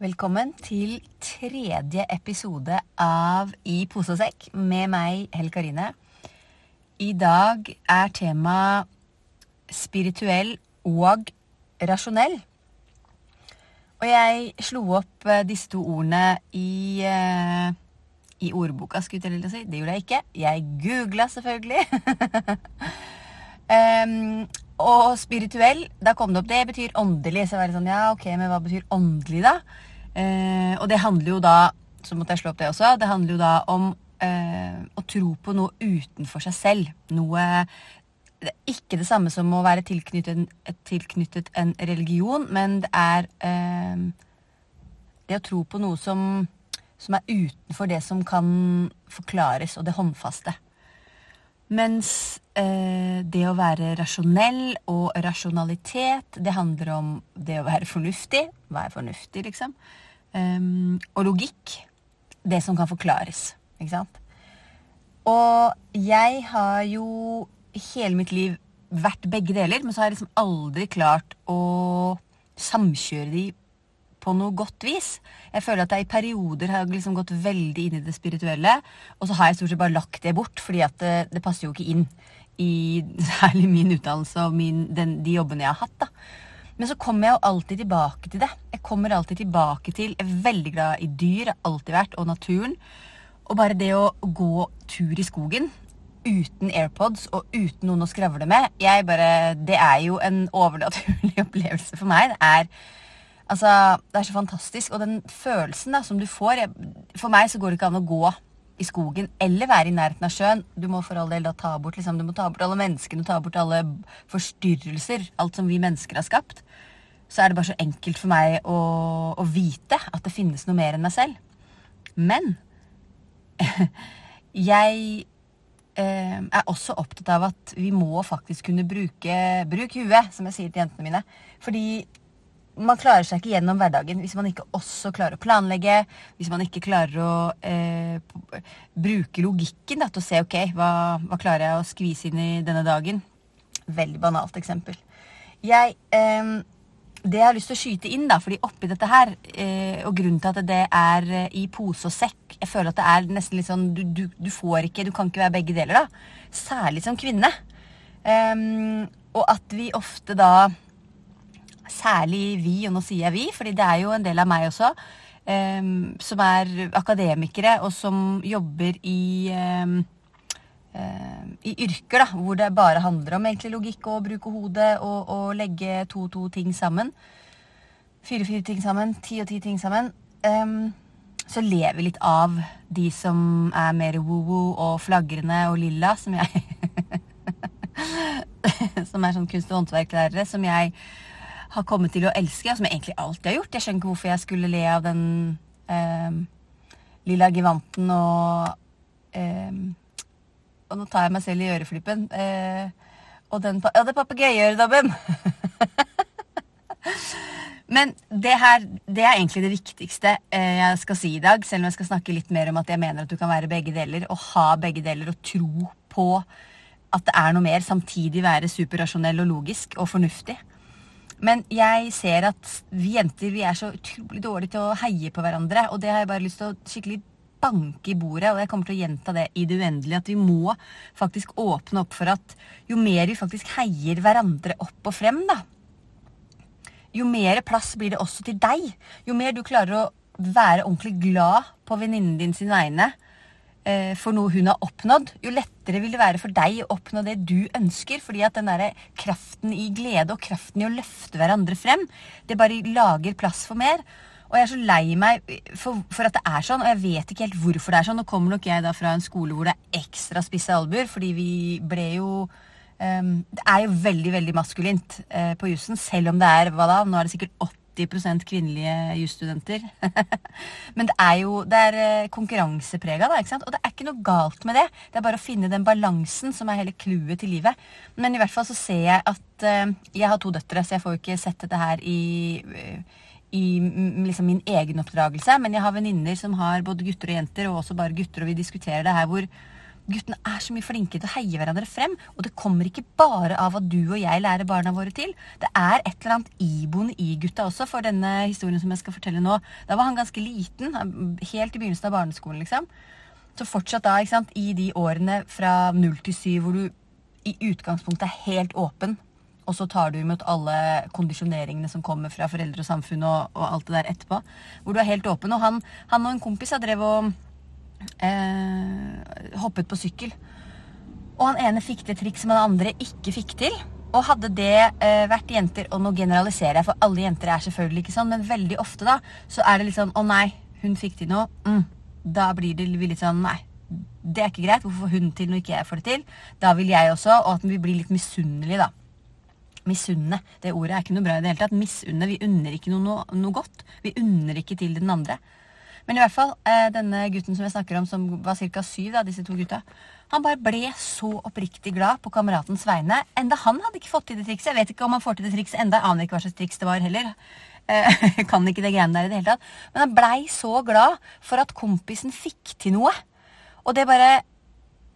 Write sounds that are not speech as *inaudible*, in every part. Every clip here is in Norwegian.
Velkommen til tredje episode av I pose og sekk med meg, Helle Karine. I dag er tema spirituell og rasjonell. Og jeg slo opp eh, disse to ordene i, uh, i ordboka, skulle jeg til å si. Det gjorde jeg ikke. Jeg googla selvfølgelig. *laughs* um, og spirituell, da kom det opp det betyr åndelig. Så jeg var sånn, ja, ok, men hva betyr åndelig, da? Eh, og det handler jo da så måtte jeg slå opp det også, det handler jo da om eh, å tro på noe utenfor seg selv. Noe det er Ikke det samme som å være tilknyttet, tilknyttet en religion, men det er eh, det å tro på noe som, som, er utenfor det som kan forklares, og det håndfaste. Mens eh, det å være rasjonell og rasjonalitet, det handler om det å være fornuftig. Hva er fornuftig, liksom? Um, og logikk. Det som kan forklares. Ikke sant? Og jeg har jo hele mitt liv vært begge deler, men så har jeg liksom aldri klart å samkjøre de på noe godt vis. Jeg føler at jeg i perioder har liksom gått veldig inn i det spirituelle, og så har jeg stort sett bare lagt det bort, fordi at det, det passer jo ikke inn i *laughs* særlig min utdannelse og min, den, de jobbene jeg har hatt. da. Men så kommer jeg jo alltid tilbake til det. Jeg kommer alltid tilbake til Jeg er veldig glad i dyr, har alltid vært, og naturen. Og bare det å gå tur i skogen uten AirPods og uten noen å skravle med jeg bare, Det er jo en overnaturlig *laughs* opplevelse for meg. Det er, altså, det er så fantastisk. Og den følelsen da, som du får jeg, For meg så går det ikke an å gå i skogen eller være i nærheten av sjøen. Du må for all del da ta bort liksom, du må ta bort alle menneskene, ta bort alle forstyrrelser. Alt som vi mennesker har skapt. Så er det bare så enkelt for meg å, å vite at det finnes noe mer enn meg selv. Men *laughs* jeg eh, er også opptatt av at vi må faktisk kunne bruke Bruk huet, som jeg sier til jentene mine. Fordi man klarer seg ikke gjennom hverdagen hvis man ikke også klarer å planlegge. Hvis man ikke klarer å eh, bruke logikken da, til å se ok, hva, hva, klarer jeg å skvise inn i denne dagen. Veldig banalt eksempel. Jeg, eh, det jeg har lyst til å skyte inn, da, fordi oppi dette her, eh, og grunnen til at det er eh, i pose og sekk Jeg føler at det er nesten litt sånn du, du, du får ikke Du kan ikke være begge deler, da. Særlig som kvinne. Um, og at vi ofte da særlig vi, og nå sier jeg vi, fordi det er jo en del av meg også, um, som er akademikere, og som jobber i um, uh, i yrker da, hvor det bare handler om egentlig logikk og å bruke hodet og, og legge to-to ting sammen. Fire-fire ting sammen, ti og ti ting sammen. Um, så lever vi litt av de som er mer woo-woo og flagrende og lilla, som jeg *laughs* Som er sånn kunst- og håndverklærere, som jeg har kommet til å elske, og som jeg egentlig alltid har gjort. Jeg skjønner ikke hvorfor jeg skulle le av den eh, lilla givanten og eh, Og nå tar jeg meg selv i øreflippen. Eh, og den Ja, det papegøyeøredobben! *laughs* Men det her, det er egentlig det viktigste eh, jeg skal si i dag, selv om jeg skal snakke litt mer om at jeg mener at du kan være begge deler, og ha begge deler, og tro på at det er noe mer, samtidig være superrasjonell og logisk og fornuftig. Men jeg ser at vi jenter vi er så utrolig dårlige til å heie på hverandre. Og det har jeg bare lyst til å skikkelig banke i bordet, og jeg kommer til å gjenta det i det uendelige. At vi må faktisk åpne opp for at jo mer vi faktisk heier hverandre opp og frem, da, jo mer plass blir det også til deg. Jo mer du klarer å være ordentlig glad på venninnen din sine vegne for noe hun har oppnådd, jo lettere vil det være for deg å oppnå det du ønsker. fordi at den der kraften i glede og kraften i å løfte hverandre frem, det bare lager plass for mer. Og jeg er så lei meg for, for, at det er sånn, og jeg vet ikke helt hvorfor det er sånn. Nå kommer nok jeg da fra en skole hvor det er ekstra spisse albuer, fordi vi ble jo um, Det er jo veldig, veldig maskulint uh, på jussen, selv om det er hva da, nå er det sikkert 90 kvinnelige jusstudenter. *laughs* Men det er jo det er eh, konkurranseprega, da. ikke sant? Og det er ikke noe galt med det. Det er bare å finne den balansen som er hele clouet til livet. Men i hvert fall så ser jeg at uh, Jeg har to døtre, så jeg får jo ikke sett dette her i uh, i liksom min egen oppdragelse, men jeg har venninner som har både gutter og jenter, og også bare gutter, og vi diskuterer det her hvor Guttene er så mye flinke til å heie hverandre frem. Og det kommer ikke bare av at du og jeg lærer barna våre til. Det er et eller annet iboende i gutta også, for denne historien som jeg skal fortelle nå. Da var han ganske liten. Helt i begynnelsen av barneskolen, liksom. Så fortsatt da, ikke sant, i de årene fra null til syv hvor du i utgangspunktet er helt åpen, og så tar du imot alle kondisjoneringene som kommer fra foreldre og samfunn og, og alt det der etterpå. Hvor du er helt åpen. Og han, han og en kompis har drevet og eh, hoppet på sykkel. Og han ene fikk det triks som han andre ikke fikk til. Og hadde det eh, vært jenter Og nå generaliserer jeg, for alle jenter er selvfølgelig ikke sånn, men veldig ofte da, så er det litt sånn Å nei, hun fikk til noe. Mm. Da blir det litt sånn Nei, det er ikke greit. Hvorfor får hun til når ikke jeg får det til? Da vil jeg også. Og at vi blir litt misunnelige, da. Misunne. Det ordet er ikke noe bra i det hele tatt. Misunne. Vi unner ikke noe, noe, noe godt. Vi unner ikke til den andre. Men i hvert fall, eh, denne gutten som jeg snakker om, som var ca. syv, da, disse to gutta, han bare ble så oppriktig glad på kameratens vegne. Enda han hadde ikke fått til det trikset. Jeg vet ikke om han får til det trikset enda. Jeg aner ikke hva slags triks det var heller. Eh, *laughs* kan ikke det greiene der i det hele tatt. Men han blei så glad for at kompisen fikk til noe. Og det bare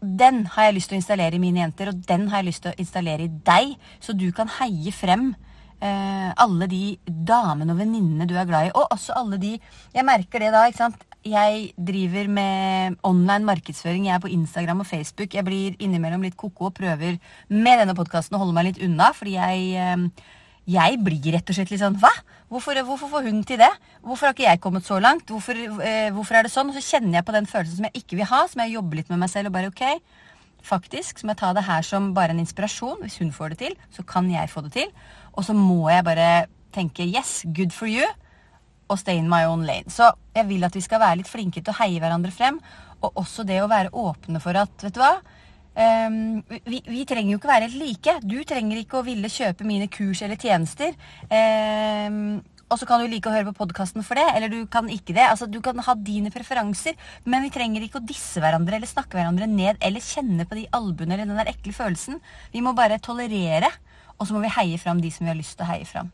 Den har jeg lyst til å installere i mine jenter, og den har jeg lyst til å installere i deg, så du kan heie frem eh, alle de damene og venninnene du er glad i. Og også alle de Jeg merker det da, ikke sant. Jeg driver med online markedsføring. Jeg er på Instagram og Facebook. Jeg blir innimellom litt ko-ko og prøver med denne podkasten å holde meg litt unna, fordi jeg eh, jeg blir rett og slett litt sånn Hva? Hvorfor, hvorfor, får hun til det? Hvorfor har ikke jeg kommet så langt? Hvorfor, eh, hvorfor, er det sånn? Og så kjenner jeg på den følelsen som jeg ikke vil ha, som jeg jobber litt med meg selv og bare ok, faktisk, så må jeg ta det her som bare en inspirasjon. Hvis hun får det til, så kan jeg få det til. Og så må jeg bare tenke yes, good for you, og stay in my own lane. Så jeg vil at vi skal være litt flinke til å heie hverandre frem, og også det å være åpne for at, vet du hva Um, vi, vi, trenger jo ikke være helt like. Du trenger ikke å ville kjøpe mine kurs eller tjenester. Um, og så kan du like å høre på podkasten for det, eller du kan ikke det. Altså, Du kan ha dine preferanser, men vi trenger ikke å disse hverandre eller snakke hverandre ned eller kjenne på de albuene eller den der ekle følelsen. Vi må bare tolerere og så må vi heie fram de som vi har lyst til å heie fram.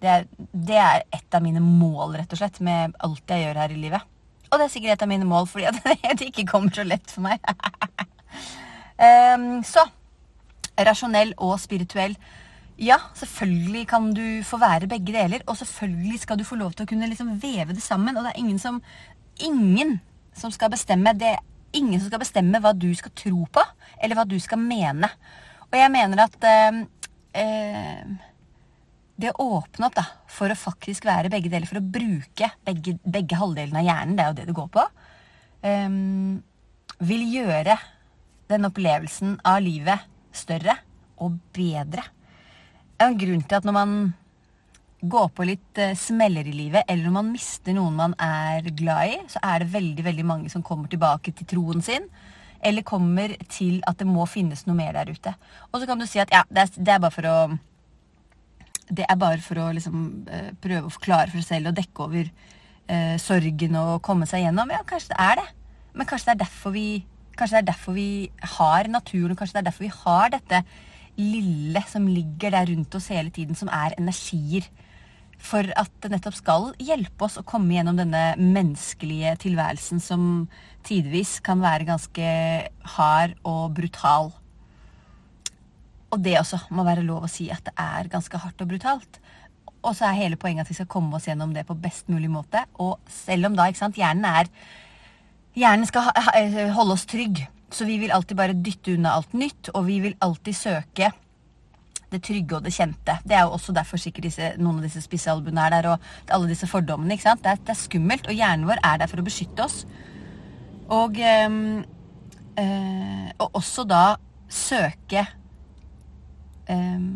Det er, det er, et av mine mål, rett og slett, med alt jeg gjør her i livet. Og det er sikkert et av mine mål fordi det *laughs* ikke kommer så lett for meg. um, *laughs* så rasjonell og spirituell. Ja, selvfølgelig kan du få være begge deler, og selvfølgelig skal du få lov til å kunne liksom veve det sammen. Og det er ingen som, ingen som skal bestemme det. Ingen som skal bestemme hva du skal tro på, eller hva du skal mene. Og jeg mener at um, eh, det å åpne opp da, for å faktisk være begge deler, for å bruke begge, begge halvdelene av hjernen, det er jo det det går på, eh, vil gjøre den opplevelsen av livet større og bedre. Det er en grunn til at når man går på litt uh, smeller i livet, eller når man mister noen man er glad i, så er det veldig veldig mange som kommer tilbake til troen sin eller kommer til at det må finnes noe mer der ute. Og så kan du si at ja, det er, det er bare for å det er bare for å liksom, uh, prøve å forklare for seg selv og dekke over eh, sorgen og komme seg gjennom. Ja, kanskje det er det. Men kanskje det er derfor vi, kanskje det er derfor vi har naturen, kanskje det er derfor vi har dette lille som ligger der rundt oss hele tiden, som er energier for at det nettopp skal hjelpe oss å komme gjennom denne menneskelige tilværelsen som tidvis kan være ganske hard og brutal. Og det også må være lov å si at det er ganske hardt og brutalt. Og så er hele poenget at vi skal komme oss gjennom det på best mulig måte. Og selv om da ikke sant, hjernen er Hjernen skal holde oss trygg, så vi vil alltid bare dytte unna alt nytt, og vi vil alltid søke det trygge og det kjente. Det er jo også derfor sikkert disse, noen av disse spissalbuene er der, og alle disse fordommene. ikke sant? Det er, det er, skummelt, og hjernen vår er der for å beskytte oss. Og, øh, øh, og også da søke øh,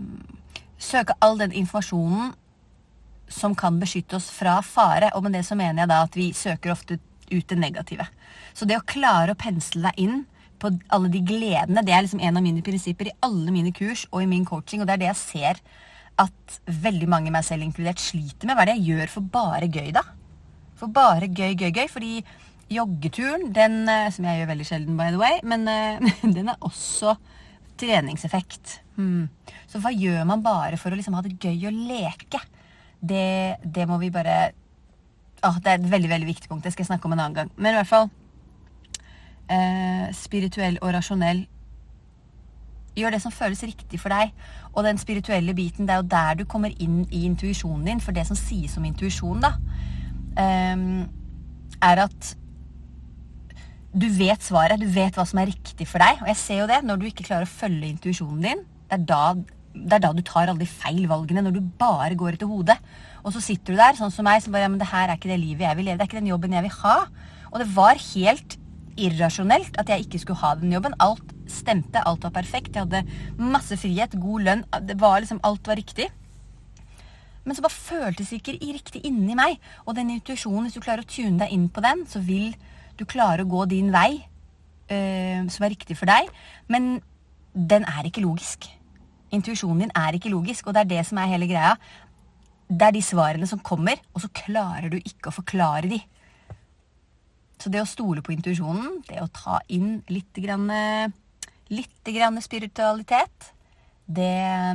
Søke all den informasjonen som kan beskytte oss fra fare. Og med det så mener jeg da at vi søker ofte ut det negative. Så det å klare å pensle deg inn på alle de gledene. Det er liksom en av mine prinsipper i alle mine kurs og i min coaching, og det er det jeg ser at veldig mange, meg selv inkludert, sliter med. Hva er det jeg gjør for bare gøy, da? For bare gøy, gøy, gøy. Fordi joggeturen, den, eh, som jeg gjør veldig sjelden, by the way, men uh, *laughs* den er også treningseffekt. Hmm. Så hva gjør man bare for å liksom ha det gøy å leke? Det, det må vi bare ah, Det er et veldig veldig viktig punkt. Det skal jeg snakke om en annen gang. Men i hvert fall eh, spirituell og rasjonell Gjør det som føles riktig for deg. Og den spirituelle biten, det er jo der du kommer inn i intuisjonen din. For det som sies om intuisjon, da, um, er at du vet svaret. Du vet hva som er riktig for deg. Og jeg ser jo det når du ikke klarer å følge intuisjonen din. Det er, da, det er da du tar alle de feil valgene. Når du bare går etter hodet. Og så sitter du der, sånn som meg, som bare ja, men det her er ikke det livet jeg vil leve. Det er ikke den jobben jeg vil ha. Og det var helt irrasjonelt at jeg ikke skulle ha den jobben. Alt stemte, alt var perfekt. Jeg hadde masse frihet, god lønn. Det var liksom, alt var riktig. Men så bare føltes det ikke riktig inni meg. Og den intuisjonen, hvis du klarer å tune deg inn på den, så vil du klare å gå din vei øh, som er riktig for deg. Men den er ikke logisk. Intuisjonen din er ikke logisk, og det er det som er hele greia. Det er de svarene som kommer, og så klarer du ikke å forklare de. Så det å stole på intuisjonen, det å ta inn litt, grann, litt grann spiritualitet, det,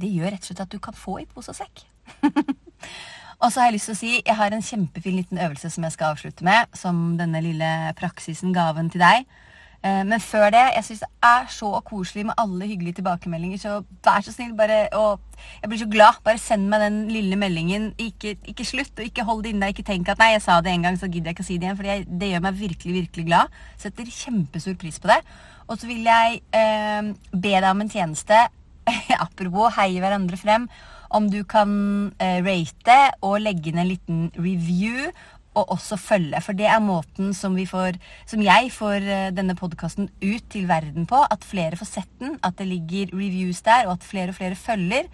det gjør rett og slett at du kan få i pose og sekk. *laughs* og så har jeg lyst til å si jeg har en kjempefin liten øvelse som jeg skal avslutte med, som denne lille praksisen, gaven til deg. Eh, men før det, jeg syns det er så koselig med alle hyggelige tilbakemeldinger. Så vær så snill, bare og Jeg blir så glad. Bare send meg den lille meldingen. Ikke, ikke slutt, og ikke hold det inne. Ikke tenk at nei, jeg sa det en gang, så gidder jeg ikke å si det igjen. For det gjør meg virkelig, virkelig glad. Setter kjempestor pris på det. Og så vil jeg eh, be deg om en tjeneste. *laughs* Apropos heie hverandre frem. Om du kan eh, rate og legge inn en liten review og også følge. For det er måten som, får, som jeg får eh, denne podkasten ut til verden på. At flere får sett den, at det ligger reviews der, og at flere og flere følger.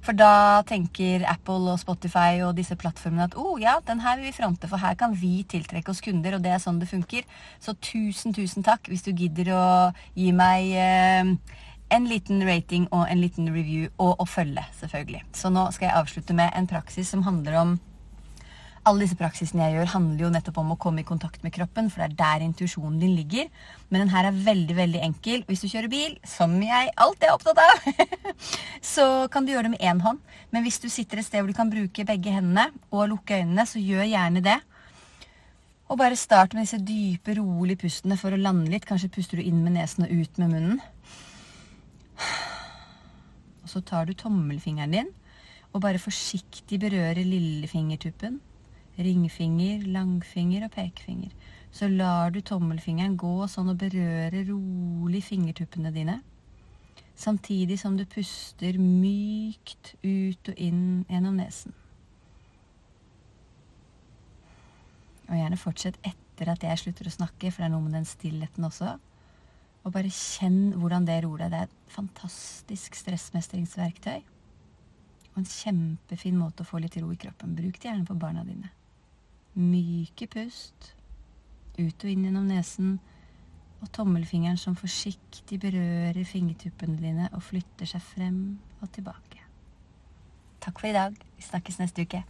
For da tenker Apple og Spotify og disse plattformene at oh, ja, den her vil vi fronte, for her kan vi tiltrekke oss kunder, og det er sånn det funker. Så tusen, tusen takk hvis du gidder å gi meg eh, en liten rating og en liten review, og å følge, selvfølgelig. Så nå skal jeg avslutte med en praksis som handler om alle disse praksisene jeg gjør, handler jo nettopp om å komme i kontakt med kroppen, for det er der intuisjonen din ligger. Men den her er veldig veldig enkel. Hvis du kjører bil, som jeg alltid er opptatt av, *laughs* så kan du gjøre det med én hånd. Men hvis du sitter et sted hvor du kan bruke begge hendene og lukke øynene, så gjør gjerne det. Og bare start med disse dype, rolige pustene for å lande litt. Kanskje puster du inn med nesen og ut med munnen. Og så tar du tommelfingeren din og bare forsiktig berører lillefingertuppen ringfinger, langfinger og pekefinger. Så lar du tommelfingeren gå sånn og berøre rolig fingertuppene dine. Samtidig som du puster mykt ut og inn gjennom nesen. Og gjerne fortsett etter at jeg slutter å snakke, for det er noe med den stillheten også. Og bare kjenn hvordan det roer deg. Det er et fantastisk stressmestringsverktøy. Og en kjempefin måte å få litt ro i kroppen. Bruk det gjerne på barna dine. Myke pust ut og inn gjennom nesen, og tommelfingeren som forsiktig berører fingertuppene dine og flytter seg frem og tilbake. Takk for i dag. Vi snakkes neste uke.